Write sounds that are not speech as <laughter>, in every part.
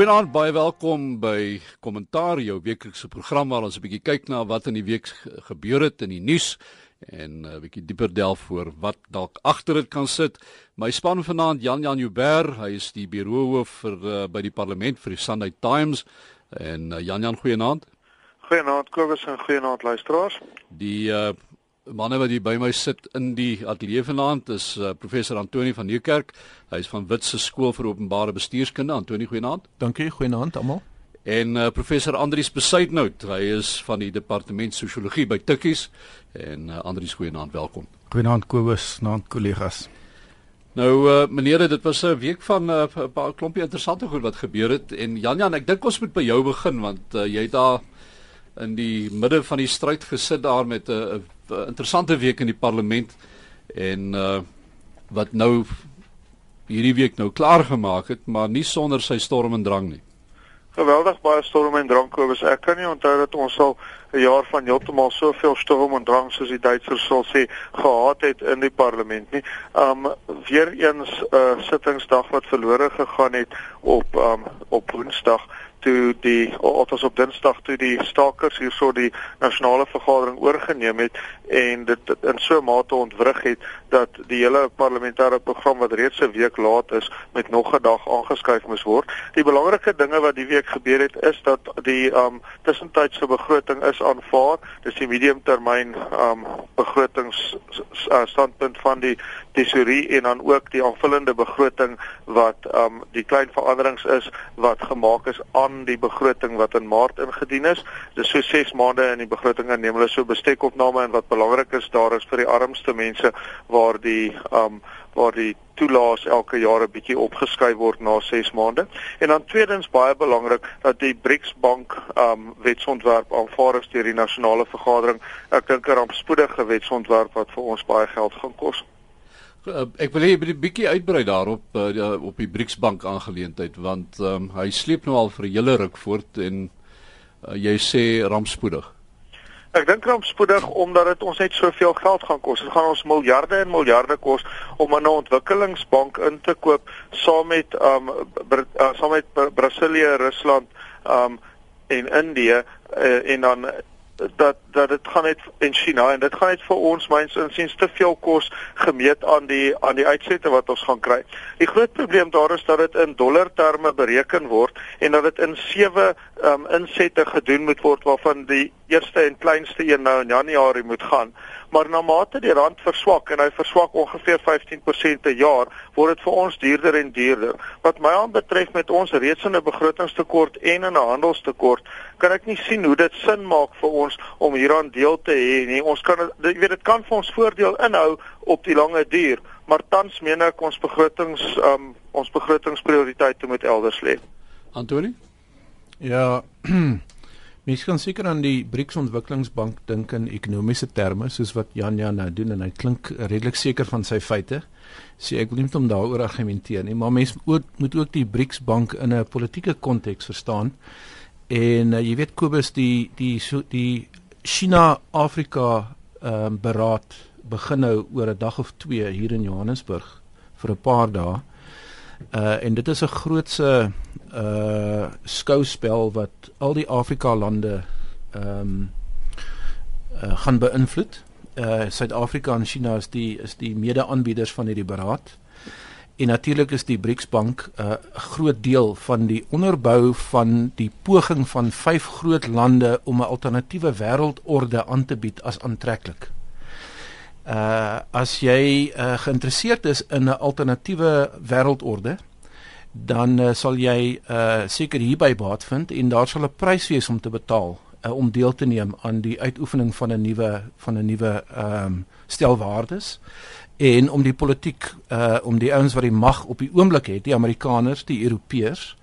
Goeienaand, baie welkom by Kommentaar, jou weeklikse program waar ons 'n bietjie kyk na wat in die week gebeur het in die nuus en 'n bietjie dieper delf oor wat dalk agter dit kan sit. My span vanaand Jan Jan Joubert, hy is die bureauhoof vir uh, by die parlement vir die Sunday Times en uh, Jan Jan goeienaand. Goeienaand Kobus en goeienaand luisteraars. Die uh, manne wat hier by my sit in die ateljee vanaand is uh, professor Antoni van Nieuwkerk. Hy is van Witse Skool vir Openbare Bestuurskunde. Antoni, goeienaand. Dankie, goeienaand almal. En uh, professor Andrius Besuitnout, hy is van die departement sosiologie by Tikkies en uh, Andrius goeienaand, welkom. Goeienaand Kobus, naand kollegas. Nou uh, meneer, dit was 'n week van 'n uh, paar klompie interessante goed wat gebeur het en Jan Jan, ek dink ons moet by jou begin want uh, jy het daar in die midde van die stryd gesit daar met 'n uh, uh, interessante week in die parlement en uh wat nou hierdie week nou klaar gemaak het, maar nie sonder sy storm en drang nie. Geweldig baie storm en drang kobus. Ek kan nie onthou dat ons al 'n jaar van heeltemal soveel storm en drang soos die Duitsers sal sê gehad het in die parlement nie. Um weer eens 'n uh, sittingsdag wat verlore gegaan het op um op Woensdag toe die althans op Dinsdag toe die stakers hierso die nasionale vergadering oorgeneem het en dit in so 'n mate ontwrig het dat die hele parlementêre program wat reeds 'n week laat is met nog 'n dag aangeskuif moes word. Die belangrike dinge wat die week gebeur het is dat die um tussentydse begroting is aanvaar. Dis die mediumtermyn um begrotings uh, standpunt van die tesourie en dan ook die aanvullende begroting wat um die klein veranderings is wat gemaak is aan die begroting wat in Maart ingedien is. Dis so 6 maande in die begroting en neem hulle so bestekopname en wat belangrik is daar is vir die armste mense waar die um waar die toelaas elke jaar 'n bietjie opgeskuif word na 6 maande. En dan tweedens baie belangrik dat die BRICS bank um wetsontwerp aanvaar is deur die nasionale vergadering. Ek dink 'n rampspoedige wetsontwerp wat vir ons baie geld gaan kos. Uh, ek wil moet 'n bietjie uitbrei daarop uh, die, op die BRICS bank aangeleentheid want um, hy sleep nou al vir 'n hele ruk voort en uh, jy sê rampspoedig. Ek dink rampspoedig omdat dit ons net soveel geld gaan kos. Dit gaan ons miljarde en miljarde kos om 'n ontwikkelingsbank in te koop saam met um Br uh, saam met Br Brasilië, Rusland um en Indië uh, en dan dat dat dit gaan net in China en dit gaan net vir ons myns insiens te veel kos gemeet aan die aan die uitsette wat ons gaan kry. Die groot probleem daar is dat dit in dollar terme bereken word en dat dit in sewe um, insette gedoen moet word waarvan die eerste en kleinste een nou in Januarie moet gaan. Maar na mate die rand verswak en hy verswak ongeveer 15% per jaar, word dit vir ons duurder en duurder. Wat my aanbetref met ons reeds in 'n begrotingstekort en in 'n handelstekort, kan ek nie sien hoe dit sin maak vir ons om hieraan deel te hê nie. Ons kan jy weet dit kan vir ons voordeel inhou op die lange duur, maar tans meen ek ons begrotings um ons begrotingsprioriteite moet elders lê. Antoni? Ja. <clears throat> Mens kan seker aan die BRICS Ontwikkelingsbank dink in ekonomiese terme soos wat Jan Jan nou doen en hy klink redelik seker van sy feite. Sê ek wil nie met hom daaroor argumenteer nie, maar mens moet moet ook die BRICS bank in 'n politieke konteks verstaan. En uh, jy weet Kobus die die so die China Afrika ehm um, beraad begin nou oor 'n dag of 2 hier in Johannesburg vir 'n paar dae. Uh en dit is 'n grootse uh skouspel wat al die Afrika lande ehm um, uh, gaan beïnvloed. Uh Suid-Afrika en China is die is die mede-aanbieders van hierdie beraad. En natuurlik is die BRICS bank 'n uh, groot deel van die onderbou van die poging van vyf groot lande om 'n alternatiewe wêreldorde aan te bied as aantreklik. Uh as jy uh, geïnteresseerd is in 'n alternatiewe wêreldorde, dan uh, sal jy uh seker hierby baat vind en daar sal 'n prys wees om te betaal uh, om deel te neem aan die uitoefening van 'n nuwe van 'n nuwe ehm um, stel waardes en om die politiek uh om die ouens wat die mag op die oomblik het, die Amerikaners, die Europeërs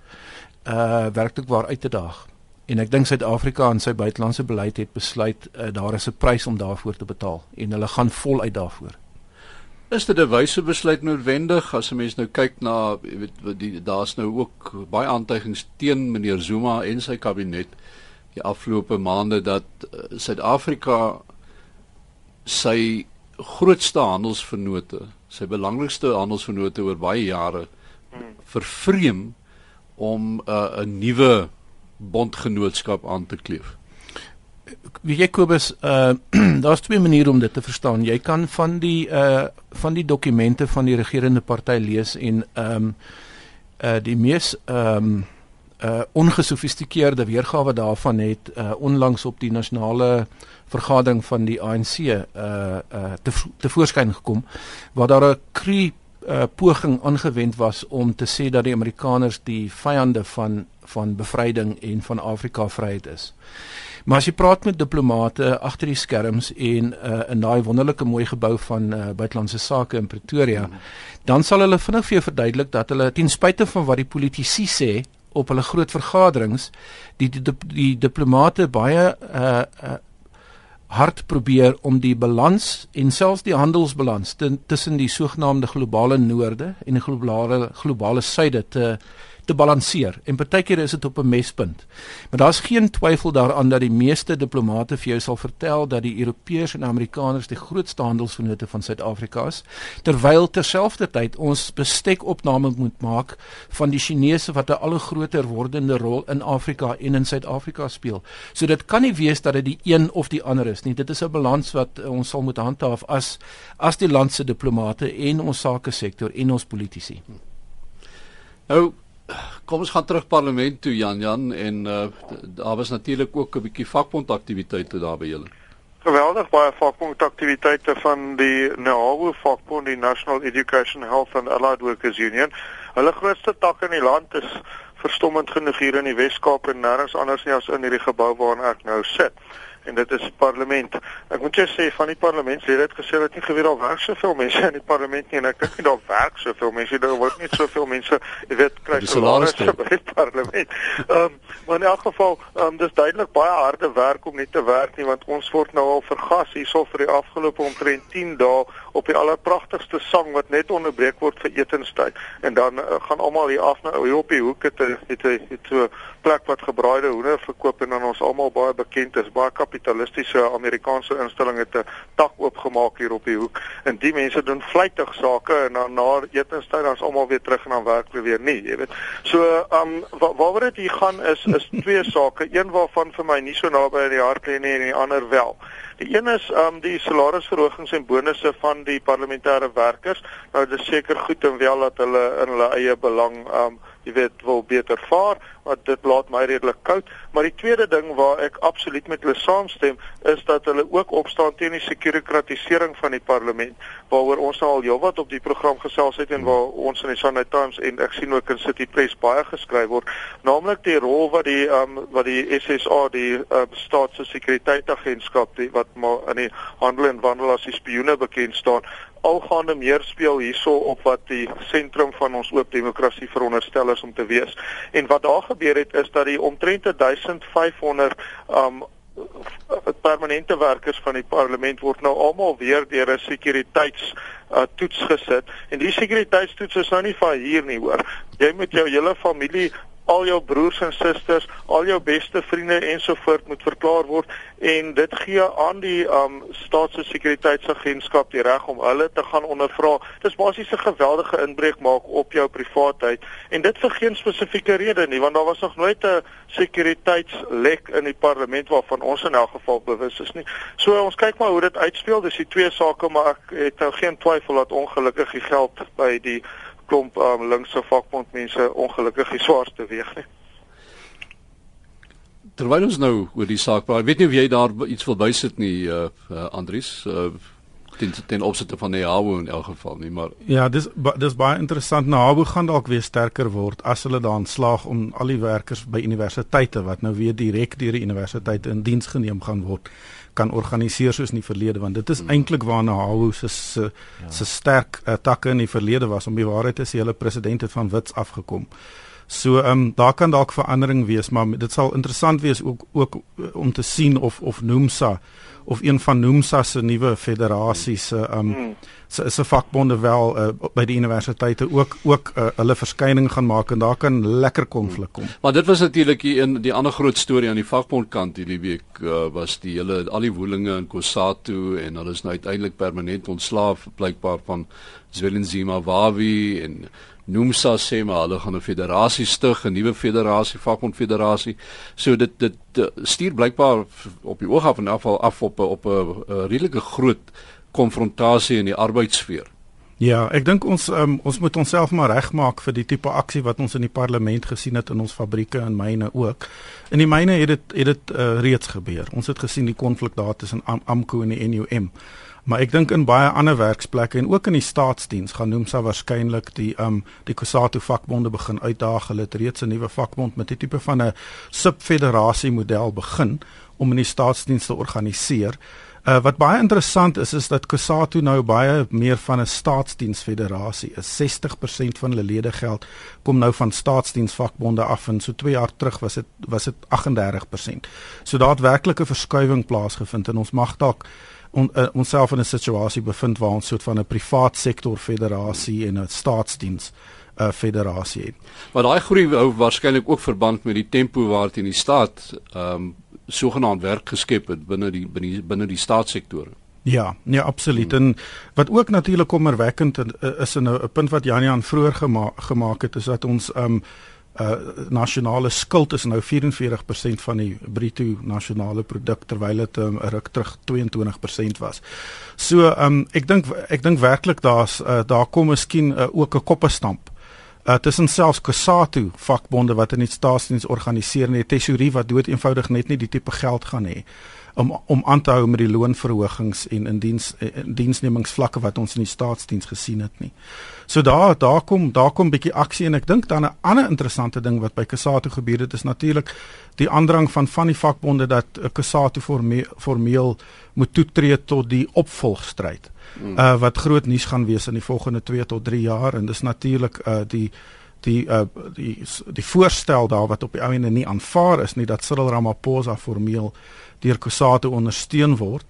uh werklik waar uit te daag. En ek dink Suid-Afrika en sy buitelandse beleid het besluit uh, daar is 'n prys om daarvoor te betaal en hulle gaan voluit daarvoor. Is dit 'n wyse besluit noodwendig as 'n mens nou kyk na weet die daar's nou ook baie aantuigings teen meneer Zuma en sy kabinet die afgelope maande dat Suid-Afrika uh, sy grootste handelsvennote, sy belangrikste handelsvennote oor baie jare vervreem om 'n uh, 'n nuwe bondgenootskap aan te kleef? Wie Jakobus, uh <clears throat> daar's twee maniere om dit te verstaan. Jy kan van die uh van die dokumente van die regerende party lees en ehm um, uh die mees ehm um, uh ongesofistikeerde weergawe daarvan het uh onlangs op die nasionale vergadering van die ANC uh uh te te voorskyn gekom waar daar 'n kru uh poging aangewend was om te sê dat die Amerikaners die vyande van van bevryding en van Afrika vryheid is. Maar as jy praat met diplomate agter die skerms en uh in daai wonderlike mooi gebou van uh buitelandse sake in Pretoria, mm. dan sal hulle vinnig vir jou verduidelik dat hulle ten spyte van wat die politici sê op hulle groot vergaderings die die, die, die diplomate baie uh uh hard probeer om die balans en selfs die handelsbalans tussen die sogenaamde globale noorde en die globale globale suide te te balanseer en partykeer is dit op 'n mespunt. Maar daar's geen twyfel daaraan dat die meeste diplomate vir jou sal vertel dat die Europeërs en Amerikaners die grootste handelsvennote van Suid-Afrika is, terwyl terselfdertyd ons bestekopname moet maak van die Chinese wat 'n al groter wordende rol in Afrika en in Suid-Afrika speel. So dit kan nie wees dat dit die een of die ander is nie. Dit is 'n balans wat ons sal moet handhaaf as as die land se diplomate en ons sake sektor en ons politici. Nou kom ons gaan terug parlement toe Jan Jan en uh, daar was natuurlik ook 'n bietjie vakbondaktiwiteite daar by julle. Geweldig baie vakbondaktiwiteite van die NAWU vakbond die National Education Health and Allied Workers Union. Hulle grootste tak in die land is verstommend genoeg hier in die Wes-Kaap en nêrens anders nie as in hierdie gebou waarin ek nou sit en dit is parlement. Ek moet sê van die parlementslede het gesê dat nie geweet al werk soveel mense in die parlement nie en ek dink nie daar werk soveel mense daar word nie soveel mense jy weet kry salarisse by die parlement. Ehm um, maar in elk geval ehm um, dis duidelik baie harde werk om net te werk nie want ons word nou al vergas hierso vir die afgelope omtrent 10 dae op die allerpragtigste sang wat net onderbreek word vir etenstyd en dan uh, gaan almal hier af na hier op die hoek het het het so plek wat gebraaide hoender verkoop en dan ons almal baie bekend is baie kapitalistiese Amerikaanse instelling het 'n tak oopgemaak hier op die hoek. En die mense doen vlytig sake en dan na etenstyd dan is almal weer terug en dan werk hulle weer nie jy weet. So um wa waaroor dit hier gaan is is twee sake. Een waarvan vir my nie so naby aan die hart lê nie en die ander wel Die een is um die salarisverhogings en bonusse van die parlementêre werkers. Nou dit is seker goed en wel dat hulle in hulle eie belang um jy weet wil beter vaar, want dit laat my redelik koud. Maar die tweede ding waar ek absoluut met hulle saamstem, is dat hulle ook opstaan teen die sekuriteitsering van die parlement, waaroor ons al heelwat op die program gesels het en waar ons in die Sunday Times en ek sien ook in City Press baie geskryf word, naamlik die rol wat die um wat die SSA die uh, staatse sekuriteitsagentskap die wat maar in die handel en wandel as die spioene bekend staan algaande meer speel hierso op wat die sentrum van ons oop demokrasie veronderstel is om te wees. En wat daar gebeur het is dat die omtrent 1500 um permanente werkers van die parlement word nou almal weer deur 'n sekuriteits uh, toets gesit. En die sekuriteitstoets is nou nie van hier nie hoor. Jy moet jou hele familie al jou broers en susters, al jou beste vriende ensovoort moet verklaar word en dit gee aan die um staatse sekuriteitsagentskap die reg om hulle te gaan ondervra. Dis basies 'n geweldige inbreuk maak op jou privaatheid en dit vir geen spesifieke rede nie want daar was nog nooit 'n sekuriteitslek in die parlement waarvan ons in elk geval bewus is nie. So ons kyk maar hoe dit uitspeel. Dis die twee sake maar ek het nou geen twyfel dat ongelukkig die geld by die klomp um, linkse vakbondmense ongelukkig die swaarste weeg nie. Terwyl ons nou oor die saak praat, weet nie of jy daar iets wil bysit nie, uh, uh Andries, uh ten ten opsigte van Nehawo in elk geval nie, maar Ja, dis dis baie interessant. Nehawo gaan dalk weer sterker word as hulle daan slaag om al die werkers by universiteite wat nou weer direk deur die universiteite in diens geneem gaan word kan organiseer soos in die verlede want dit is hmm. eintlik waarna Hawu se se ja. se sterk uh, takke in die verlede was om die waarheid te sê hulle president het van wits afgekom. So ehm um, daar kan dalk verandering wees maar dit sal interessant wees ook ook uh, om te sien of of Nomsa of een van Nomsa se nuwe federasies se ehm um, se is 'n vakbonde wel uh, by die universiteite ook ook uh, hulle verskyning gaan maak en daar kan lekker konflik kom. Maar dit was natuurlik die een die ander groot storie aan die vakbondkant hierdie week uh, was die hele al die woelinge in Kusatu en hulle is nou uiteindelik permanent ontslaaf blykbaar van Zwelinzima Wawi en Nomsa sê maar hulle gaan 'n federasie stig, 'n nuwe federasie, vakbondfederasie. So dit dit stuur blykbaar op die oog af en afval af op op 'n redelike groot konfrontasie in die arbeidssfeer. Ja, ek dink ons um, ons moet onsself maar regmaak vir die tipe aksie wat ons in die parlement gesien het in ons fabrieke en myne ook. In die myne het dit het dit uh, reeds gebeur. Ons het gesien die konflik daar tussen Am Amco en die NUM. Maar ek dink in baie ander werksplekke en ook in die staatsdiens gaan Nomsa waarskynlik die um die Kusatu vakbonde begin uitdaag. Hulle het reeds 'n nuwe vakbond met 'n tipe van 'n subfederasie model begin om in die staatsdiens te organiseer. Uh, wat baie interessant is is dat Kusatu nou baie meer van 'n staatsdiensfederasie is. 60% van hulle ledegeld kom nou van staatsdiensvakbonde af en so 2 jaar terug was dit was dit 38%. So daar het werklik 'n verskuiwing plaasgevind en ons mag dalk on, uh, onsself in 'n situasie bevind waar ons soort van 'n privaat sektor federasie en 'n staatsdiens uh, federasie het. Maar daai groei hou waarskynlik ook verband met die tempo waarteen die staat ehm um, sogenaamd werk geskep het binne die binne die, binne die staatssektore. Ja, nee absoluut. Hmm. En wat ook natuurlik kommerwekkend is 'n punt wat Janie vroeër gema gemaak het is dat ons ehm um, uh nasionale skuld is nou 44% van die bruto nasionale produk terwyl dit 'n um, ruk terug 22% was. So um ek dink ek dink werklik daar's uh, daar kom miskien uh, ook 'n koppe stamp. Uh tussen selfs Kusatu vakbonde wat in die staatsdiens organiseer en die tesourie wat dood eenvoudig net nie die tipe geld gaan hê om om aan te hou met die loonverhogings en in diens in diensnemingsvlakke wat ons in die staatsdiens gesien het nie. So daar daar kom daar kom bietjie aksie en ek dink dan 'n ander interessante ding wat by Kusatu gebeur het is natuurlik die aandrang van van die vakbonde dat Kusatu formeel, formeel moet toetree tot die opvolgstryd. Hmm. Uh wat groot nuus gaan wees in die volgende 2 tot 3 jaar en dis natuurlik uh die die uh die die voorstel daar wat op die ou ende nie aanvaar is nie dat Cyril Ramaphosa formeel deur Kusatu ondersteun word.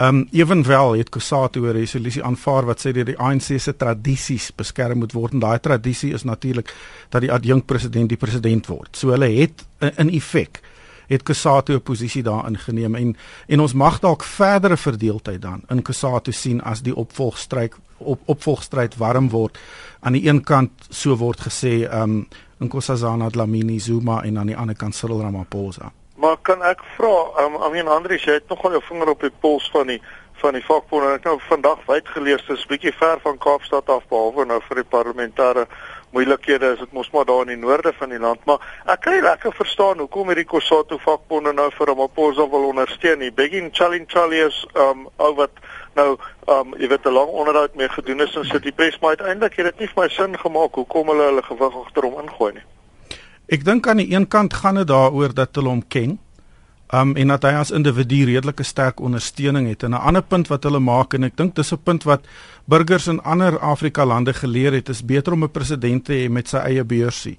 Um ewenwel het Kusatu 'n resolusie aanvaar wat sê dat die ANC se tradisies beskerm moet word en daai tradisie is natuurlik dat die adjunk president die president word. So hulle het in effek het Kusatu 'n posisie daarin geneem en en ons mag dalk verdere verdeeldheid dan in Kusatu sien as die opvolgstryd op opvolgstryd warm word. Aan die een kant so word gesê um Nkosazana Dlamini Zuma en aan die ander kant Cyril Ramaphosa. Maar kan ek vra, um, I mean Andrius, jy het nogal jou vinger op die pols van die van die vakbond en ek nou vandag wyd gelees dis bietjie ver van Kaapstad af behalwe nou vir die parlementêre moeilikhede is dit mos maar daar in die noorde van die land, maar ek nie lekker verstaan hoekom hierdie Kosato vakbonde nou vir Ramaphosa wil ondersteun nie. Begin challenge Charlie is um ou wat nou um jy weet 'n lang onderhoud mee gedoen is en sit die pres maar uiteindelik het dit nie vir my sin gemaak hoekom hulle hulle gewig agter hom ingooi nie. Ek dink aan die een kant gaan dit daaroor dat hulle hom ken. Um en dat hy as individu redelike sterk ondersteuning het. En 'n ander punt wat hulle maak en ek dink dis 'n punt wat burgers in ander Afrika lande geleer het, is beter om 'n president te hê met sy eie beursie.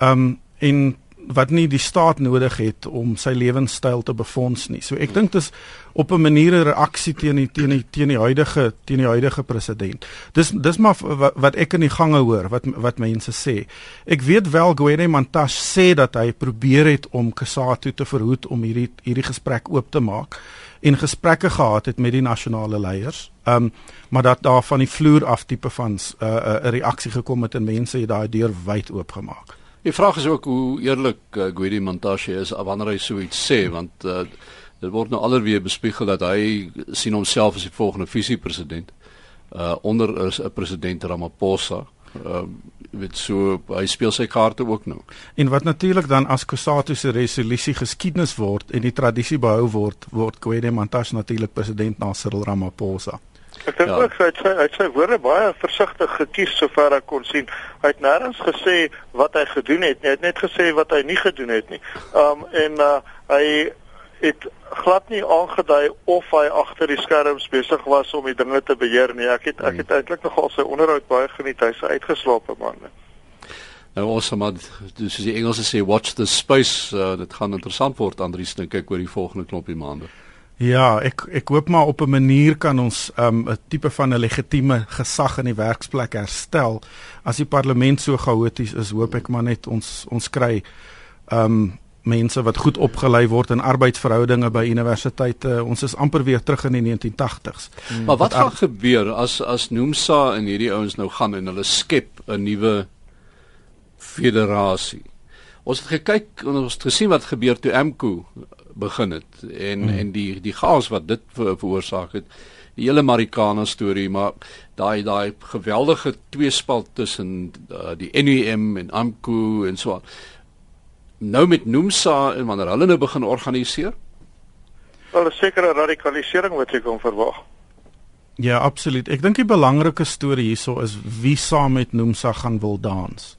Um en wat nie die staat nodig het om sy lewenstyl te befonds nie. So ek dink dit is op 'n manier 'n reaksie teen die teen die teen die huidige teen die huidige president. Dis dis maar wat, wat ek in die gange hoor wat wat mense sê. Ek weet wel Gwede Mantashe sê dat hy probeer het om Kusatu te verhoed om hierdie hierdie gesprek oop te maak en gesprekke gehad het met die nasionale leiers. Ehm um, maar dat daar van die vloer af tipe van 'n uh, uh, reaksie gekom het en mense het daai deur wyd oopgemaak. Die vraag is ook hoe eerlik uh, Gwede Mantashe is wanneer hy so iets sê want uh, dit word nou alreeds bespiegel dat hy sien homself as die volgende visiepresident uh onder is 'n president Ramaphosa. Uh weet so hy speel sy kaarte ook nou. En wat natuurlik dan as Kusatu se resolusie geskiedenis word en die tradisie behou word, word Gwede Mantashe natuurlik president na Cyril Ramaphosa. Ek dink ja. ook hy het sy hy het sy woorde baie versigtig gekies sover ek kon sien. Hy het nêrens gesê wat hy gedoen het nie. Hy het net gesê wat hy nie gedoen het nie. Um en uh hy het glad nie aangedui of hy agter die skerms besig was om die dinge te beheer nie. Ek het ek het eintlik nogal sy onderhoud baie geniet. Hy's uitgeslaap man. Nou ons maar dis die Engelse sê watch the space. Uh, dit gaan interessant word Andrius dink ek oor die volgende klompie maande. Ja, ek ek hoop maar op 'n manier kan ons 'n um, tipe van 'n legitieme gesag in die werksplek herstel. As die parlement so chaoties is, hoop ek maar net ons ons kry um mense wat goed opgelei word in arbeidsverhoudinge by universiteite. Ons is amper weer terug in die 1980s. Hmm. Maar wat gaan gebeur as as Nomsa en hierdie ouens nou gaan en hulle skep 'n nuwe federasie. Ons het gekyk en ons het gesien wat gebeur toe AMKU begin het en hmm. en die die chaos wat dit ver, veroorsaak het. Die hele Marikana storie, maar daai daai geweldige tweespalt tussen uh, die NUM en AMKU en so aan. Nou met NUMSA en wanneer hulle nou begin organiseer? Wel 'n sekere radikalisering wat jy kon verwag. Ja, absoluut. Ek dink die belangrike storie hierso is wie saam met NUMSA gaan wil dans.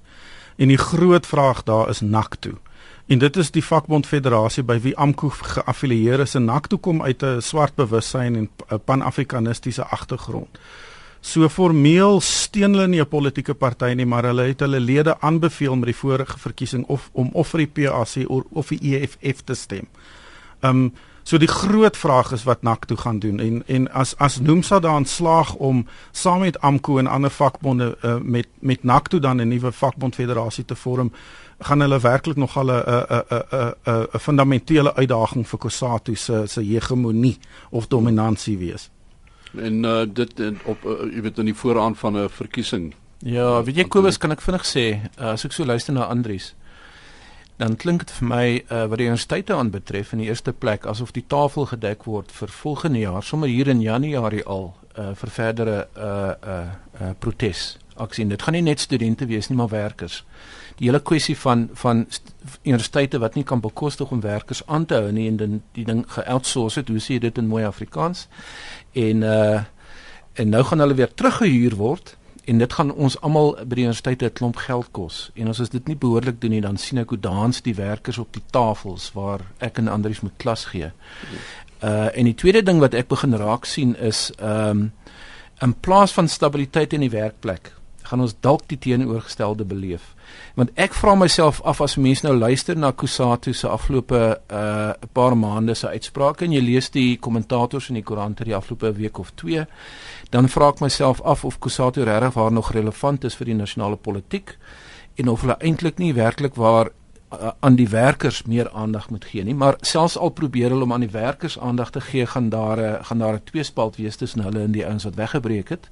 En die groot vraag daar is NAKTO. En dit is die vakbond federasie by wie AMKU geaffilieer is en NAKTO kom uit 'n swart bewussyn en 'n pan-afrikanistiese agtergrond. So formeel steun hulle nie 'n politieke party nie, maar hulle het hulle lede aanbeveel met die vorige verkiesing of om of vir die PAC of, of die EFF te stem. Um So die groot vraag is wat NAK toe gaan doen en en as as Nomsa daan slaag om saam met AMKU en ander vakbonde uh, met met NAK toe dan 'n nuwe vakbondfederasie te vorm, gaan hulle werklik nog al 'n 'n 'n 'n 'n fundamentele uitdaging vir Kusatu se se hegemonie of dominansie wees. En uh, dit in, op uh, jy weet in die vooraan van 'n verkiesing. Ja, weet jy Kobus, kan ek vinnig sê, uh, as ek so luister na Andries, dan klink dit vir my uh, wat die universiteite aanbetref in die eerste plek asof die tafel gedek word vir volgende jaar sommer hier in Januarie al uh, vir verdere uh uh, uh protes aksie. Dit gaan nie net studente wees nie, maar werkers. Die hele kwessie van van universiteite wat nie kan bekostig om werkers aan te hou nie en dan die ding ge-outsource het, hoe sê jy dit in mooi Afrikaans? En uh en nou gaan hulle weer teruggehuur word en dit gaan ons almal by die universiteit 'n klomp geld kos. En as ons dit nie behoorlik doen nie, dan sien ek hoe dans die werkers op die tafels waar ek en Andrius moet klas gee. Uh en die tweede ding wat ek begin raak sien is ehm um, in plaas van stabiliteit in die werkplek, gaan ons dalk die teenoorgestelde beleef. Want ek vra myself af as mense nou luister na Kusatu se afgelope uh 'n paar maande se uitsprake en jy lees die kommentators in die koerante die afgelope week of 2 dan vra ek myself af of Kusatu regtig waar nog relevant is vir die nasionale politiek en of hulle eintlik nie werklik waar uh, aan die werkers meer aandag moet gee nie maar selfs al probeer hulle om aan die werkers aandag te gee gaan daar 'n uh, gaan daar 'n tweespalt wees tussen hulle en die ouens wat weggebreek het.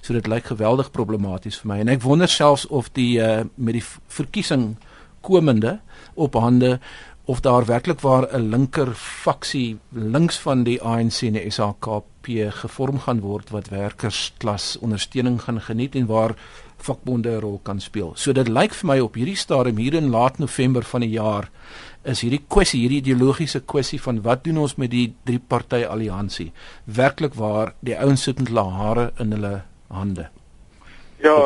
So dit lyk geweldig problematies vir my. En ek wonder selfs of die uh, met die verkiesing komende op hande of daar werklik waar 'n linker faksie links van die ANC en die SAKP gevorm gaan word wat werkersklas ondersteuning gaan geniet en waar vakbonde 'n rol kan speel. So dit lyk vir my op hierdie stadium hier in laat November van die jaar is hierdie kwessie, hierdie ideologiese kwessie van wat doen ons met die drie party alliansie werklik waar die ouens sit met hulle hare in hulle hande. Ja,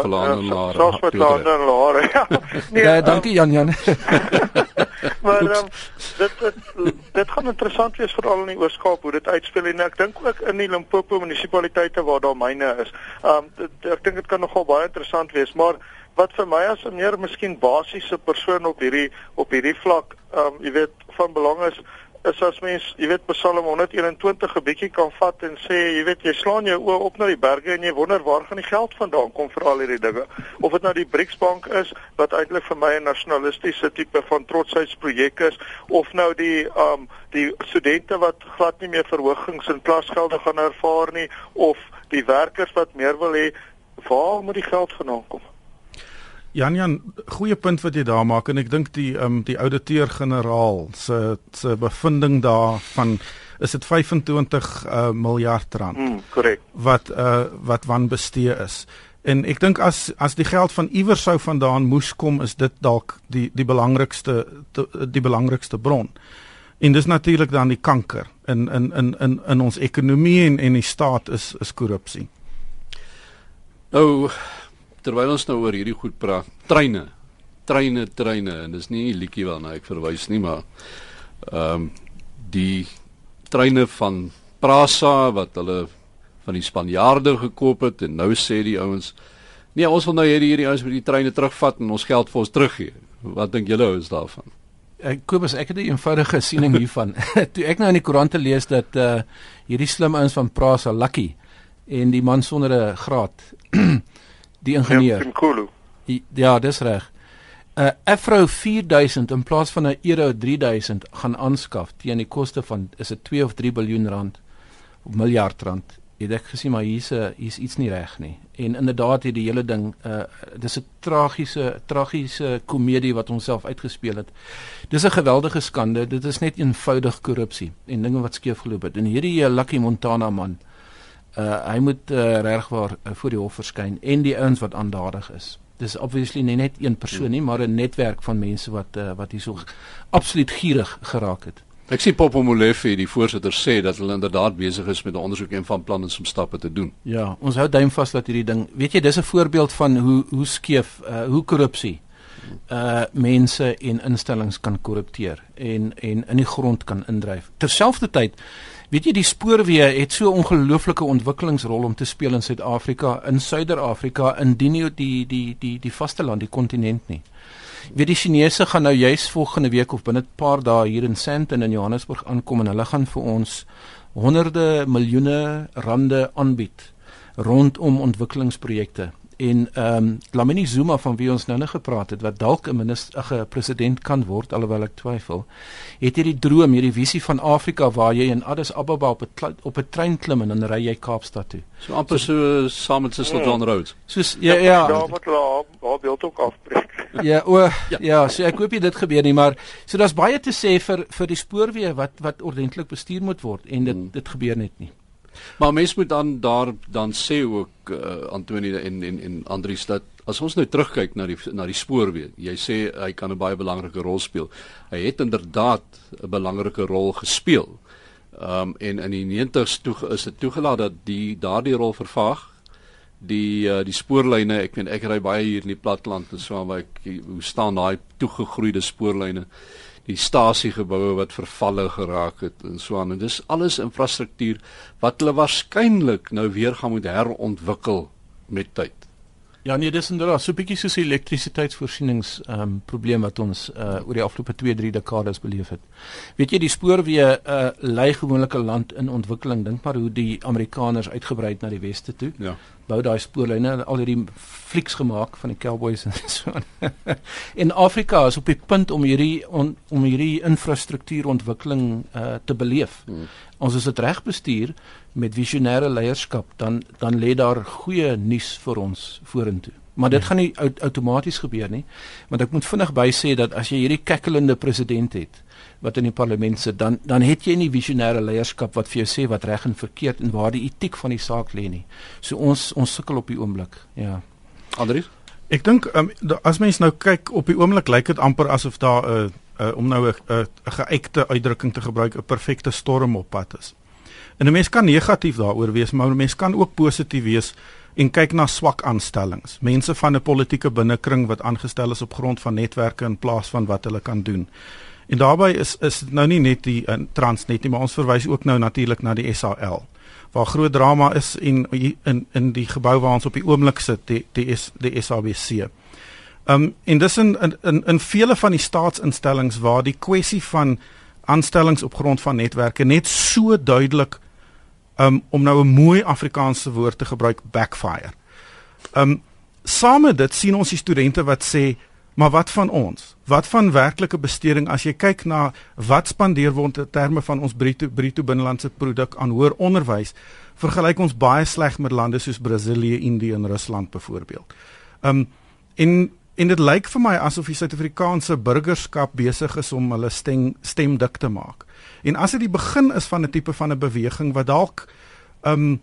soos met hulle hare. <laughs> Ja. Nee, ja, dankie Jan Jan. <laughs> maar um, dit, dit dit gaan interessant wees veral in die Oos-Kaap hoe dit uitspeel en ek dink ook in die Limpopo munisipaliteite waar daar myne is. Um dit, ek dink dit kan nogal baie interessant wees, maar wat vir my as 'n meer miskien basiese persoon op hierdie op hierdie vlak um jy weet van belang is is as mens, jy weet Psalm 121 'n bietjie kan vat en sê, jy weet jy slaan jou oë op na die berge en jy wonder waar gaan die geld vandaan kom vir al hierdie dinge. Of dit nou die BRICS bank is wat eintlik vir my 'n nasionalistiese tipe van trotsheidsprojek is of nou die um die studente wat glad nie meer verhogings in klasgelde gaan ervaar nie of die werkers wat meer wil hê, waar moet die geld vandaan kom? Jan Jan, goeie punt wat jy daar maak en ek dink die ehm um, die ouditeur-generaal se se bevinding daar van is dit 25 uh, miljard rand. Mm, korrek. Wat uh wat wanbestee is. En ek dink as as die geld van iewers sou vandaan moes kom, is dit dalk die die belangrikste die belangrikste bron. En dis natuurlik dan die kanker in in in in in ons ekonomie en en die staat is is korrupsie. Nou terwyl ons nou oor hierdie goed praat, treine. Treine, treine en dis nie 'n liedjie waarna ek verwys nie, maar ehm um, die treine van Prasa wat hulle van die Spanjaarde gekoop het en nou sê die ouens nee, ons wil nou hierdie hierdie ouens met die treine terugvat en ons geld vir ons teruggee. Wat dink julle ouens daarvan? Ek koop as ek het 'n eenvoudige siening hiervan. <laughs> Toe ek nou in die koerante lees dat uh hierdie slim ouens van Prasa lucky en die man sonder 'n graad die ingenieur. Ja, ja dis reg. 'n uh, Afro 4000 in plaas van 'n Euro 3000 gaan aanskaf teen die koste van is dit 2 of 3 miljard rand of miljard rand het ek gesien maar hier's 'n hier's iets nie reg nie. En inderdaad het die hele ding uh dis 'n tragiese tragiese komedie wat homself uitgespeel het. Dis 'n geweldige skande. Dit is net eenvoudig korrupsie en dinge wat skeef geloop het. En hierdie uh, Lucky Montana man uh hy moet uh, regwaar uh, voor die hof verskyn en die ouens wat aandadig is. Dis obviously nie net een persoon nie, maar 'n netwerk van mense wat uh, wat hierso absoluut gierig geraak het. Ek sien Popo Molefe, die voorsitter sê dat hulle inderdaad besig is met 'n ondersoek en van planne om stappe te doen. Ja, ons hou duim vas dat hierdie ding, weet jy, dis 'n voorbeeld van hoe hoe skeef, uh, hoe korrupsie uh mense en instellings kan korrupteer en en in die grond kan indryf. Terselfdertyd, weet jy, die spoorweë het so ongelooflike ontwikkelingsrol om te speel in Suid-Afrika, in Suider-Afrika, indien nie die die die die vasteland, die kontinent nie. Weet die Chinese gaan nou juis volgende week of binne 'n paar dae hier in Sandton in Johannesburg aankom en hulle gaan vir ons honderde miljoene rande aanbied rondom ontwikkelingsprojekte en ehm um, Lamini Zuma van wie ons nou net gepraat het wat dalk 'n minister 'n president kan word alhoewel ek twyfel het hierdie droom hierdie visie van Afrika waar jy in Addis Ababa op 'n op 'n trein klim en dan ry jy Kaapstad toe so amper so saam met John Ja. Road soos ja ja moet hulle haar beeld ook afbreek. <laughs> ja o ja. ja so ek hoop nie dit gebeur nie maar so daar's baie te sê vir vir die spoorweë wat wat ordentlik bestuur moet word en dit Hmm. dit gebeur net nie Maar mens moet dan daar dan sê ook uh, Antonie en en en Andries dat as ons nou terugkyk na die na die spoorweë, jy sê hy kan 'n baie belangrike rol speel. Hy het inderdaad 'n belangrike rol gespeel. Um en in die 90s toe is dit toegelaat dat die daardie rol vervaag. Die uh, die spoorlyne, ek meen ek ry baie hier in die platteland en so waar ek hoe staan daai toegegroeide spoorlyne die stasiegeboue wat vervalle geraak het en so aan en dis alles infrastruktuur wat hulle waarskynlik nou weer gaan moet herontwikkel met tyd. Ja nee, dis inderdaad so 'n bietjie soos die elektrisiteitsvoorsienings ehm um, probleem wat ons uh oor die afgelope 2-3 dekades beleef het. Weet jy, die spoorweë uh lei gewoonlik 'n land in ontwikkeling. Dink maar hoe die Amerikaners uitgebrei het na die weste toe. Ja. Bou daai spoorlyne, al hierdie flieks gemaak van die cowboys en <laughs> so en Afrika is op die punt om hierdie on, om hierdie infrastruktuurontwikkeling uh te beleef. Hmm. Ons as dit reg bestuur met visionêre leierskap, dan dan lê daar goeie nuus vir ons vorentoe. Maar dit ja. gaan nie out, outomaties gebeur nie. Want ek moet vinnig by sê dat as jy hierdie kekkelende president het wat in die parlement sit, dan dan het jy nie visionêre leierskap wat vir jou sê wat reg en verkeerd en waar die etiek van die saak lê nie. So ons ons sukkel op die oomblik. Ja. Andries? Ek dink um, as mens nou kyk op die oomblik lyk dit amper asof daar 'n uh, uh, om nou 'n uh, geëikte uitdrukking te gebruik 'n perfekte storm op pad is. En 'n mens kan negatief daaroor wees, maar 'n mens kan ook positief wees en kyk na swak aanstellings. Mense van 'n politieke binnekring wat aangestel is op grond van netwerke in plaas van wat hulle kan doen. En daarbey is is nou nie net die uh, Transnet nie, maar ons verwys ook nou natuurlik na die SAL waar groot drama is en in in die gebou waar ons op die oomblik sit, die die is die SABC. Um en dis in in in, in vele van die staatsinstellings waar die kwessie van aanstellings op grond van netwerke net so duidelik um om nou 'n mooi Afrikaanse woord te gebruik backfire. Um saam met dit sien ons die studente wat sê Maar wat van ons? Wat van werklike besteding as jy kyk na wat spandeer word in terme van ons bruto bruto binnelandse produk aan hoër onderwys, vergelyk ons baie sleg met lande soos Brasilië, Indië en Rusland byvoorbeeld. Um en en dit lyk vir my asof die Suid-Afrikaanse burgerskap besig is om hulle stem stem dik te maak. En as dit die begin is van 'n tipe van 'n beweging wat dalk um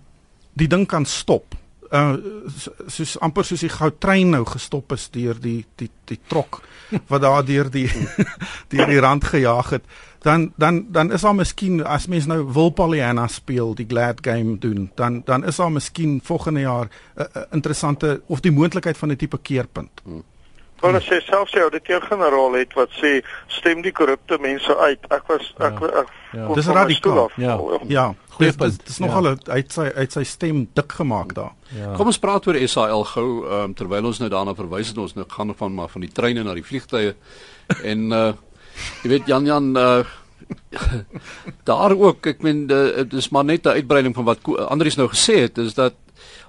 die ding kan stop uh so- soos amper soos die goudtrein nou gestop is deur die die die trok <laughs> wat daar deur die <laughs> deur die rand gejaag het dan dan dan is daar miskien as mens nou wil Pollyanna speel die glad game doen dan dan is daar miskien volgende jaar 'n uh, uh, interessante of die moontlikheid van 'n tipe keerpunt. Wel as jy selfs jou auditeur-generaal het wat sê stem die korrupte mense uit. Ek was ek, Ja. ek, ek Ja. Dis radikaal. Ja. val. Ja, Goeie dis dis, punt. dis Ja. nogal 'n uit sy uit sy stem dik gemaak daar. Ja. Kom ons praat oor SAL gou um, terwyl ons nou daarna verwys het ons nou gaan van maar van die treine na die vliegtye <laughs> en uh jy weet Jan Jan uh <laughs> daar ook ek meen uh, dit is maar net 'n uitbreiding van wat Andries nou gesê het is dat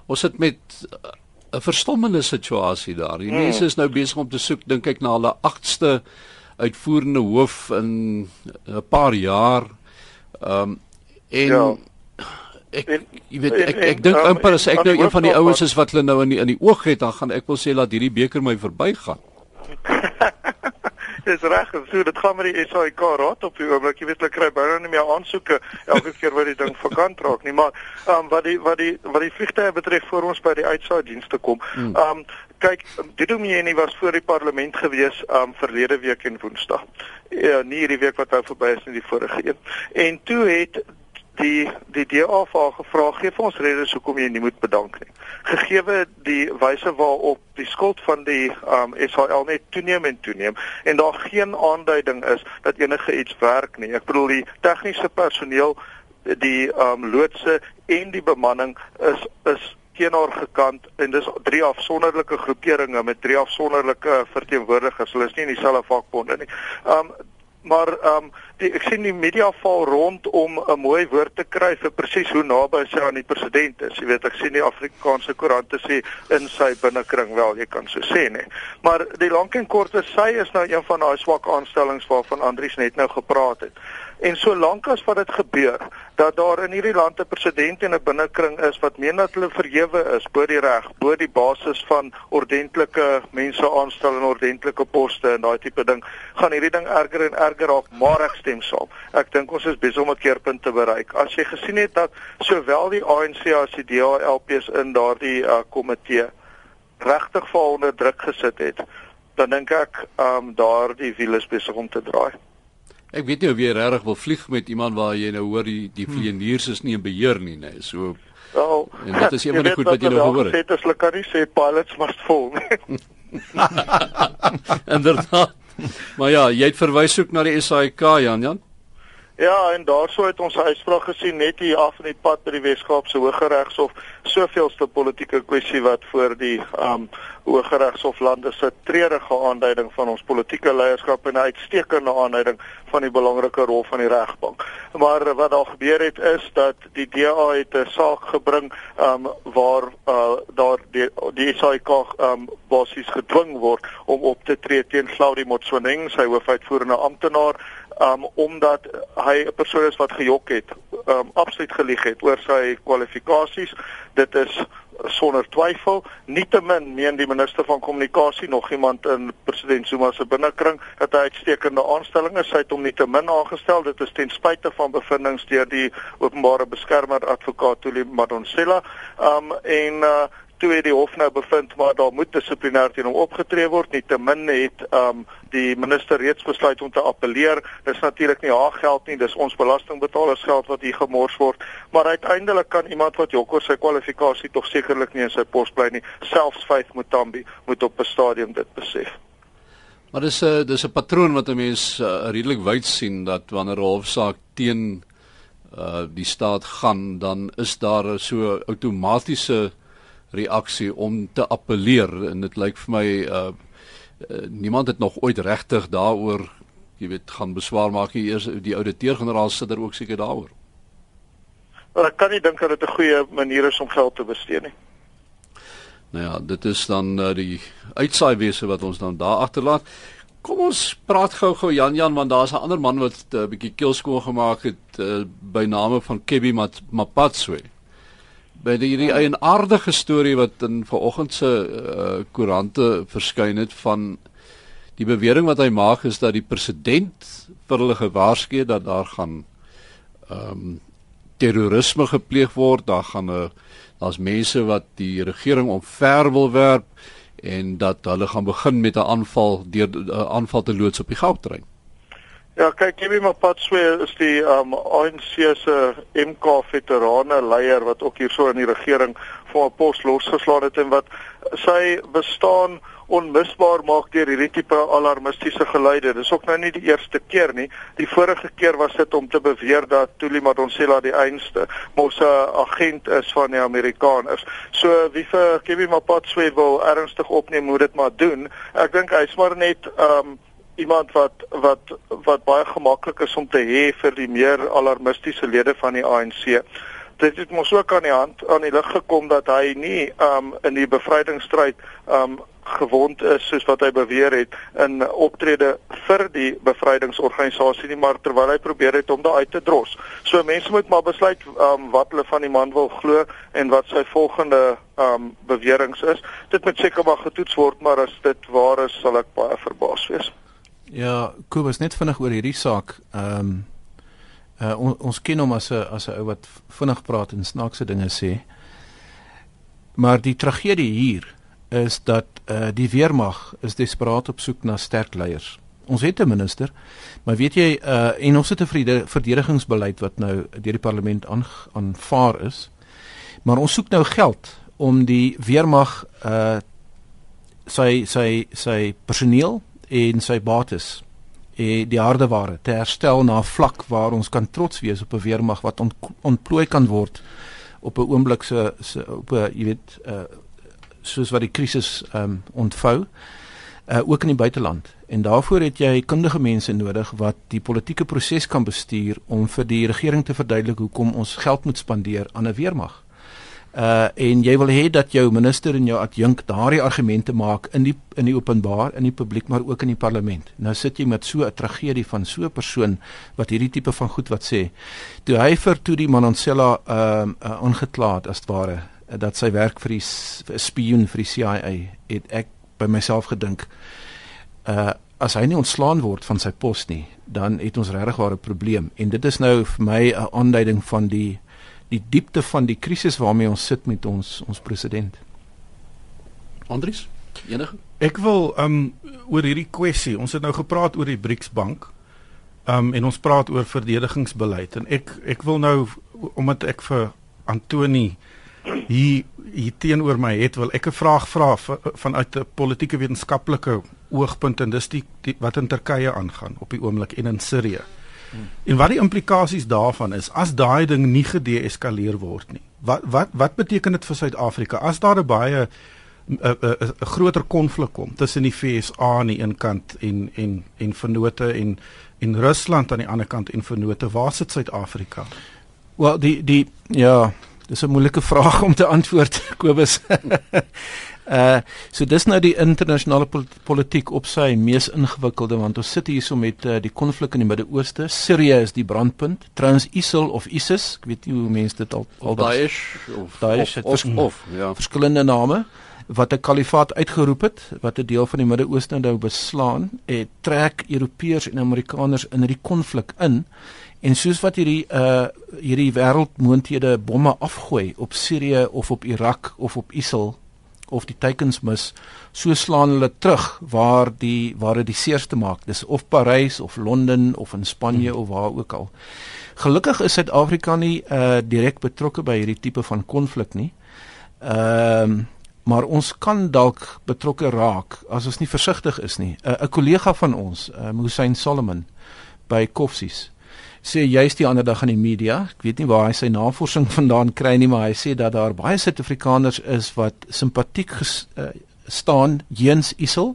ons sit met uh, 'n verstommende situasie daar. Die mense is nou besig om te soek dink ek na hulle 8ste uitvoerende hoof in 'n paar jaar. Ehm um, en Ja. Ek jy weet ek ek, dink amper as ek nou een van die ouens is wat hulle nou in die, in die oog het, dan gaan ek wil sê laat hierdie beker my verbygaan. Dis reg, so dit gaan met die SAIK raad op die oomblik. Jy weet hulle kry baie nie meer aansoeke elke <laughs> keer wat die ding vakant raak nie, maar ehm um, wat die wat die wat die vliegtye betref voor ons by die uitsaai dienste kom. Hmm. Ehm um, kyk, Didomeni was voor die parlement gewees ehm um, verlede week en Woensdag. Ja, nie hierdie week wat nou verby is nie, die vorige een. En toe het die die DA vir gevra gee vir ons redes hoekom jy nie moet bedank nie. Gegeewe die wyse waarop die skuld van die um SHL net toeneem en toeneem en daar geen aanduiding is dat enige iets werk nie. Ek bedoel die tegniese personeel, die um loodse en die bemanning is is teenoor gekant en dis drie afsonderlike groeperinge met drie afsonderlike verteenwoordigers. Hulle is nie in dieselfde vakbonde nie. Um maar ehm um, die ek sien die media val rond om 'n mooi woord te kry vir presies hoe naby sy aan die president is. Jy weet ek sien die Afrikaanse koerante sê in sy binnekring wel, jy kan so sê nê. Maar die lank en kort is sy is nou een van daai swak aanstellings waarvan Andrius net nou gepraat het. En solank as wat dit gebeur dat daar in hierdie land 'n president en 'n binnekring is wat meen dat hulle verhewe is bo die reg, bo die basis van ordentlike mense aanstel in ordentlike poste en daai tipe ding, gaan hierdie ding erger en erger raak, maar ek stem saam. Ek dink ons is besig om 'n keerpunt te bereik. As jy gesien het dat sowel die ANC as die DA LPs in daardie uh, komitee regtig vir onder druk gesit het, dan dink ek um daardie wiel is besig om te draai. Ek weet nie of jy regtig wil vlieg met iemand waar jy nou hoor die die vlieëniers is nie in beheer nie. Nee. So Wel, en dit is <laughs> een van die goed wat jy nou gehoor het. Dit is hulle kan nie sê pilots must fall nie. <laughs> Inderdaad. Maar ja, jy het verwys ook na die SAIK Jan Jan. Ja, en daarso het ons uitspraak gesien net hier af in die pad by die Wes-Kaapse Hooggeregshof, soveelste politieke kwessie wat voor die um Hooggeregshof lande se treurige aanduiding van ons politieke leierskap en 'n uitstekende aanduiding van die belangrike rol van die regbank. Maar wat daar gebeur het is dat die DA het 'n saak gebring um waar uh daar die die SAIK um basies gedwing word om op te tree teen Claudie Motsoeneng, sy hoofuitvoerende amptenaar um omdat hy 'n persoon is wat gejok het, um absoluut gelieg het oor sy kwalifikasies. Dit is sonder twyfel nietemin meen die minister van kommunikasie nog iemand in president Zuma se binnekring dat hy uitstekende aanstelling is. Hy het hom nietemin aangestel. Dit is ten spyte van bevindinge deur die openbare beskermer advokaat Tuli Madonsela. Um en uh toe het die hof nou bevind maar daar moet dissiplinêr teen hom opgetree word. Nie te min het um die minister reeds besluit om te appeleer. Dis natuurlik nie haar geld nie dis ons belastingbetalers geld wat hier gemors word. Maar uiteindelik kan iemand wat jok oor sy kwalifikasie tog sekerlik nie in sy pos bly nie selfs Faith Mutambi moet op 'n stadium dit besef. Maar dis 'n dis 'n patroon wat 'n mens uh, redelik wyd sien dat wanneer 'n hofsaak teen uh die staat gaan dan is daar so outomatiese reaksie om te appeleer en dit lyk vir my uh, uh niemand het nog ooit regtig daaroor jy weet gaan beswaar maak nie eers die ouditeur-generaal sit daar ook seker daaroor. Wel ek kan nie dink dat dit 'n goeie manier is om geld te bestee nie. Nou ja, dit is dan uh, die uitsaai wese wat ons dan daar agterlaat. Kom ons praat gou-gou Jan Jan want daar's 'n ander man wat 'n uh, bietjie keelskoon gemaak het uh, by name van Kebbi Mapatswe by die hierdie eienaardige storie wat in vanoggend se uh, koerante verskyn het van die bewering wat hy maak is dat die president vir hulle gewaarsku het dat daar gaan ehm um, terrorisme gepleeg word, daar gaan 'n uh, daar's mense wat die regering omver wil werp en dat hulle gaan begin met 'n aanval deur 'n uh, aanval te loods op die goudtrein. Ja, kyk, Kemi Mapatswe is die um ANC se MK veterane leier wat ook hierso in die regering vir 'n pos losgeslaan het en wat sy bestaan onmisbaar maak deur hierdie tipe alarmistiese geluide. Dis ook nou nie die eerste keer nie. Die vorige keer was dit om te beweer dat Tuli Madonsela die einste mos 'n agent is van die Amerikaners. So wie vir Kemi Mapatswe wil ernstig opneem hoe dit maar doen. Ek dink hy's maar net um iemand wat wat wat baie gemaklik is om te hê vir die meer alarmistiese lede van die ANC. Dit het mos ook aan die hand aan die lig gekom dat hy nie um in die bevrydingsstryd um gewond is soos wat hy beweer het in optrede vir die bevrydingsorganisasie nie maar terwyl hy probeer het om daar uit te dros. So mense moet maar besluit um, wat hulle van die man wil glo en wat sy volgende um beweringe is. Dit moet seker maar getoets word, maar as dit waar is, sal ek baie verbaas wees. Ja, Kobus net vinnig oor hierdie saak. Ehm um, uh, on, ons ken hom as 'n as 'n ou wat vinnig praat en snaakse dinge sê. Maar die tragedie hier is dat uh, die weermag is desperaat op soek na sterk leiers. Ons het 'n minister, maar weet jy uh, en ons het 'n verdedigingsbeleid wat nou deur die parlement aanvaar is. Maar ons soek nou geld om die weermag uh sy sy sy personeel en sy bates en die hardeware te herstel na 'n vlak waar ons kan trots wees op 'n weermag wat ont, ontplooi kan word op 'n oomblik se op 'n jy weet uh soos wat die krisis um ontvou uh ook in die buiteland. En daarvoor het jy kundige mense nodig wat die politieke proses kan bestuur om vir die regering te verduidelik hoekom ons geld moet spandeer aan 'n weermag uh en jy wil hê dat jou minister en jou adjunk daardie argumente maak in die in die openbaar in die publiek maar ook in die parlement. Nou sit jy met so 'n tragedie van so 'n persoon wat hierdie tipe van goed wat sê. Toe hy vir toe die Manansela ehm uh, uh, ongekla het as ware uh, dat sy werk vir die spioen vir die CIA het ek by myself gedink uh as hy nie ontslaan word van sy pos nie dan het ons regtig 'n probleem en dit is nou vir my 'n aanduiding van die die diepte van die krisis waarmee ons sit met ons ons president. Andries, enige? Ek wil um oor hierdie kwessie. Ons het nou gepraat oor die BRICS bank. Um en ons praat oor verdedigingsbeleid en ek ek wil nou omdat ek vir Antoni hier hier teenoor my het wil ek 'n vraag vra vanuit 'n politieke wetenskaplike oogpunt en dis die, die wat in Turkye aangaan op die oomblik en in Sirië. Hmm. En wat die implikasies daarvan is as daai ding nie gedeeskaleer word nie. Wat wat wat beteken dit vir Suid-Afrika as daar 'n baie 'n 'n groter konflik kom tussen die FSA aan die een kant en en en vennote en en Rusland aan die ander kant en vennote, waar sit Suid-Afrika? Wel die die ja, dis 'n moeilike <laughs> vraag om te antwoord, Kobus. Uh so dis nou die internasionale politiek op sy mees ingewikkelde want ons sit hierso met uh, die konflik in die Midde-Ooste. Sirië is die brandpunt. Trans ISIL of ISIS, ek weet nie hoe mense dit al al Daesh of Daesh of, of, of ja. Verskillende name wat 'n kalifaat uitgeroep het wat 'n deel van die Midde-Ooste nou beslaan, het trek Europeërs en Amerikaners in hierdie konflik in. En soos wat hierdie uh hierdie wêreldmoondhede bomme afgooi op Sirië of op Irak of op ISIL of die teikens mis, so slaan hulle terug waar die waar dit die seerste maak. Dis of Parys of Londen of in Spanje hmm. of waar ook al. Gelukkig is Suid-Afrika nie uh direk betrokke by hierdie tipe van konflik nie. Ehm uh, maar ons kan dalk betrokke raak as ons nie versigtig is nie. 'n uh, 'n kollega van ons, uh, Hussein Solomon by Koffsies sê juist die ander dag in die media, ek weet nie waar hy sy navorsing <laughs> vandaan kry nie, maar hy sê dat daar baie Suid-Afrikaners is wat simpatiek ges, uh, staan teens ISIL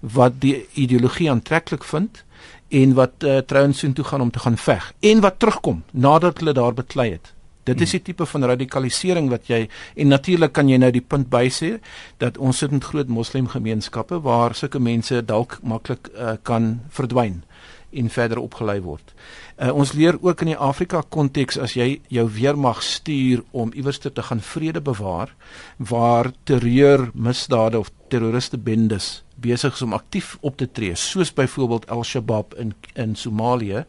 wat die ideologie aantreklik vind en wat uh, trouens soontoe gaan om te gaan veg en wat terugkom nadat hulle daar beklei het. Dit is hmm. die tipe van radikalisering wat jy en natuurlik kan jy nou die punt bysê dat ons sit met groot moslemgemeenskappe waar sulke mense dalk maklik uh, kan verdwyn en verder opgelei word. Uh, ons leer ook in die Afrika konteks as jy jou weermag stuur om iewers te gaan vrede bewaar waar terreur misdade of terroriste bendes besig is om aktief op te tree soos byvoorbeeld Al-Shabaab in in Somalië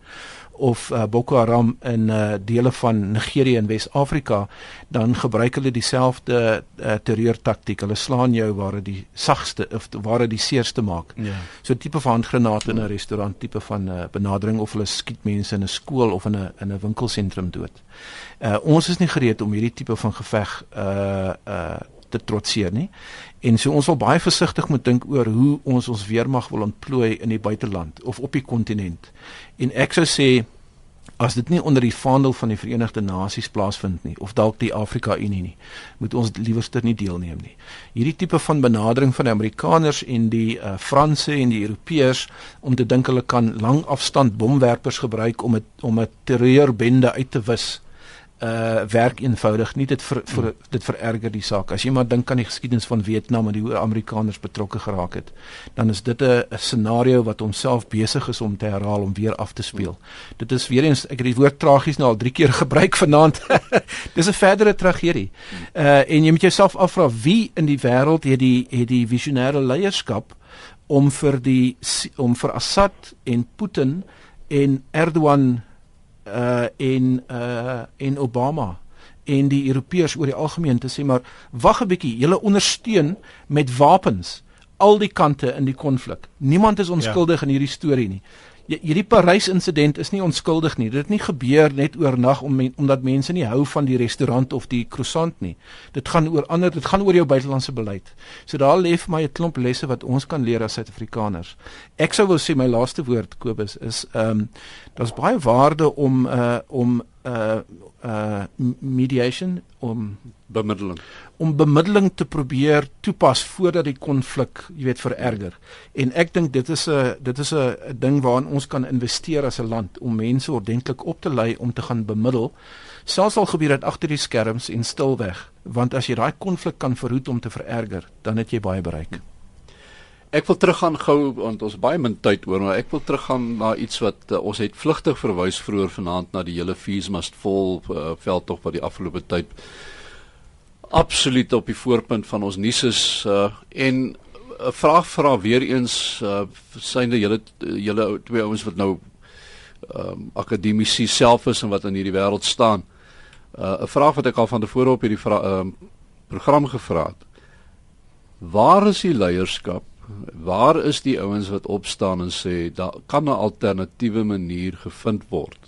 of uh, Boko Haram in uh, dele van Nigerië en Wes-Afrika, dan gebruik hulle dieselfde uh, terreurtaktiek. Hulle slaan jou waar dit die sagste of waar dit die seerste maak. Ja. So tipe van handgranaat in 'n restaurant, tipe van uh, benadering of hulle skiet mense in 'n skool of in 'n in 'n winkelsentrum dood. Uh, ons is nie gereed om hierdie tipe van geveg uh uh te trotseer nie. En so ons wil baie versigtig moet dink oor hoe ons ons weermag wil ontplooi in die buiteland of op die kontinent. En ek sou sê as dit nie onder die vaandel van die Verenigde Nasies plaasvind nie of dalk die Afrika Unie nie, moet ons liewerster nie deelneem nie. Hierdie tipe van benadering van die Amerikaners en die uh, Franse en die Europeërs om te dink hulle kan langafstand bomwerpers gebruik om het, om 'n terreurbende uit te wis uh werk eenvoudig nie dit vir, vir dit vererger die saak. As jy maar dink aan die geskiedenis van Vietnam en hoe Amerikaners betrokke geraak het, dan is dit 'n scenario wat homself besig is om te herhaal om weer af te speel. Dit is weer eens ek het die woord tragies nou al 3 keer <laughs> gebruik vanaand. <laughs> Dis 'n verdere tragedie. Uh en jy moet jouself afvra wie in die wêreld het die het die visionêre leierskap om vir die om vir Assad en Putin en Erdogan uh en uh en Obama en die Europeërs oor die algemeen te sê maar wag 'n bietjie julle ondersteun met wapens al die kante in die konflik. Niemand is onskuldig ja. in hierdie storie nie hierdie Parys insident is nie onskuldig nie. Dit het nie gebeur net oornag om men, omdat mense nie hou van die restaurant of die croissant nie. Dit gaan oor ander, dit gaan oor jou buitelandse beleid. So daar lê vir my 'n klomp lesse wat ons kan leer as Suid-Afrikaners. Ek sou wil sê my laaste woord Kobus is ehm um, daar's baie waarde om uh om uh uh mediation om bemiddeling om bemiddeling te probeer toepas voordat die konflik, jy weet, vererger. En ek dink dit is 'n dit is 'n ding waarin ons kan investeer as 'n land om mense ordentlik op te lei om te gaan bemiddel. Selfs al gebeur dit agter die skerms en stilweg, want as jy daai konflik kan verhoed om te vererger, dan het jy baie bereik. Ek wil teruggaan gou want ons baie min tyd oor, maar ek wil teruggaan na iets wat uh, ons het vlugtig verwys vroeër vanaand na die hele fees must fall uh, veldtog wat die afgelope tyd absoluut op die voorpunt van ons nuus is uh, en 'n uh, vraag vra weer eens uh, synde julle julle twee ouens wat nou um, akademici self is en wat in hierdie wêreld staan. 'n uh, Vraag wat ek al van tevore op hierdie um, program gevra het. Waar is die leierskap? Waar is die ouens wat opstaan en sê daar kan 'n alternatiewe manier gevind word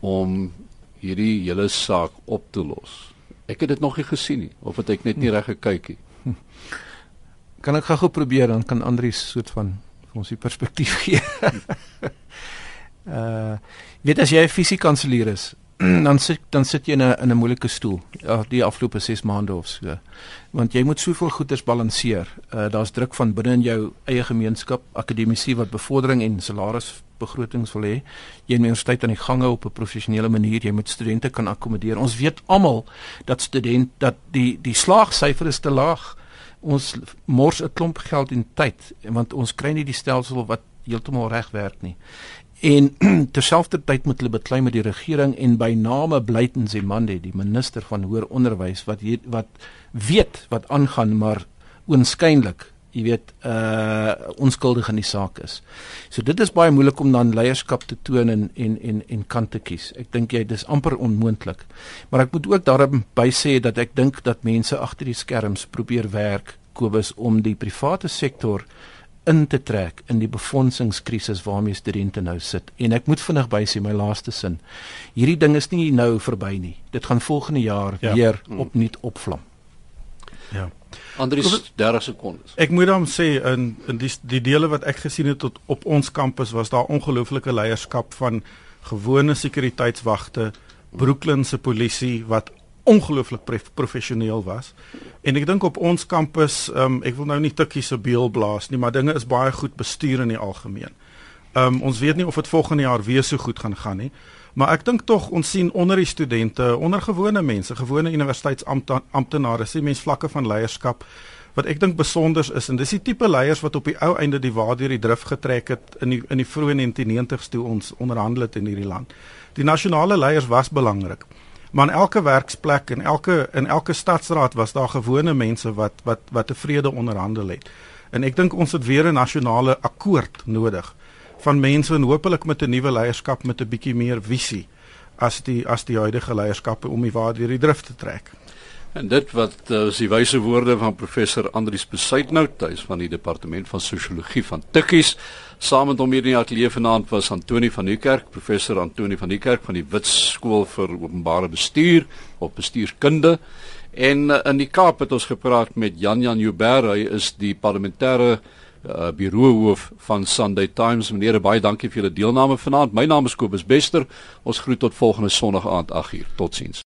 om hierdie hele saak op te los? Ek het dit nog nie gesien nie of het ek net nie reg gekyk nie. <laughs> Kan ek gou probeer dan kan Andrius soort van vir ons die perspektief gee. <laughs> uh weet as jy 'n fisiekanselier is, dan sit dan sit jy in 'n in 'n moeilike stoel. Ja, die afgelope 6 maande of so. Want jy moet soveel goeders balanseer. Uh daar's druk van binne in jou eie gemeenskap, akademici wat bevordering en salaris begrotings wil hê. Jy moet universiteit aan die gang hou op 'n professionele manier. Jy moet studente kan akkommodeer. Ons weet almal dat student dat die die slaagsyfer is te laag. Ons mors 'n klomp geld en tyd want ons kry nie die stelsel wat heeltemal reg werk nie. En <clears throat> terselfdertyd moet hulle beklei met die regering en by name Blyton Zimande, die minister van hoër onderwys wat hier, wat weet wat aangaan maar oënskynlik jy weet uh onskuldig in die saak is. So dit is baie moeilik om dan leierskap te toon en en en en kant te kies. Ek dink jy dis amper onmoontlik. Maar ek moet ook daarby sê dat ek dink dat mense agter die skerms probeer werk Kobus om die private sektor in te trek in die befondsingskrisis waarmee studente nou sit. En ek moet vinnig by sê my laaste sin. Hierdie ding is nie nou verby nie. Dit gaan volgende jaar ja. weer opnuut opvlam. Ja. Andries 30 sekondes. Ek moet dan sê in in die die dele wat ek gesien het tot op ons kampus was daar ongelooflike leierskap van gewone sekuriteitswagte, Brooklyn se polisie wat ongelooflik professioneel was. En ek dink op ons kampus, um, ek wil nou nie tikkie se beel blaas nie, maar dinge is baie goed bestuur in die algemeen. Um, ons weet nie of dit volgende jaar weer so goed gaan gaan nie. Maar ek dink tog ons sien onder die studente, onder gewone mense, gewone universiteitsamptenare, sien mens vlakke van leierskap wat ek dink besonder is en dis die tipe leiers wat op die ou einde die waardeur die drif getrek het in die in die vroeë 1990s toe ons onderhandel het in hierdie land. Die nasionale leiers was belangrik. Maar in elke werksplek en elke in elke stadsraad was daar gewone mense wat wat wat tevrede onderhandel het. En ek dink ons het weer 'n nasionale akkoord nodig van mense en hopelik met 'n nuwe leierskap met 'n bietjie meer visie as die as die huidige leierskappe om die waar deur die drif te trek. En dit wat uh, is die wyse woorde van professor Andrius Besuitnout tuis van die departement van sosiologie van Tikkies. Saam met hom hier in die ateljee vanaand was Antoni van Niekerk, professor Antoni van Niekerk van die Wits skool vir openbare bestuur of bestuurskunde. En uh, in die Kaap het ons gepraat met Jan Jan Joubert, hy is die parlementêre uh, bureauhoof van Sunday Times. Meneer, baie dankie vir julle deelname vanaand. My naam is Kobus Bester. Ons groet tot volgende Sondag aand 8uur. Totsiens.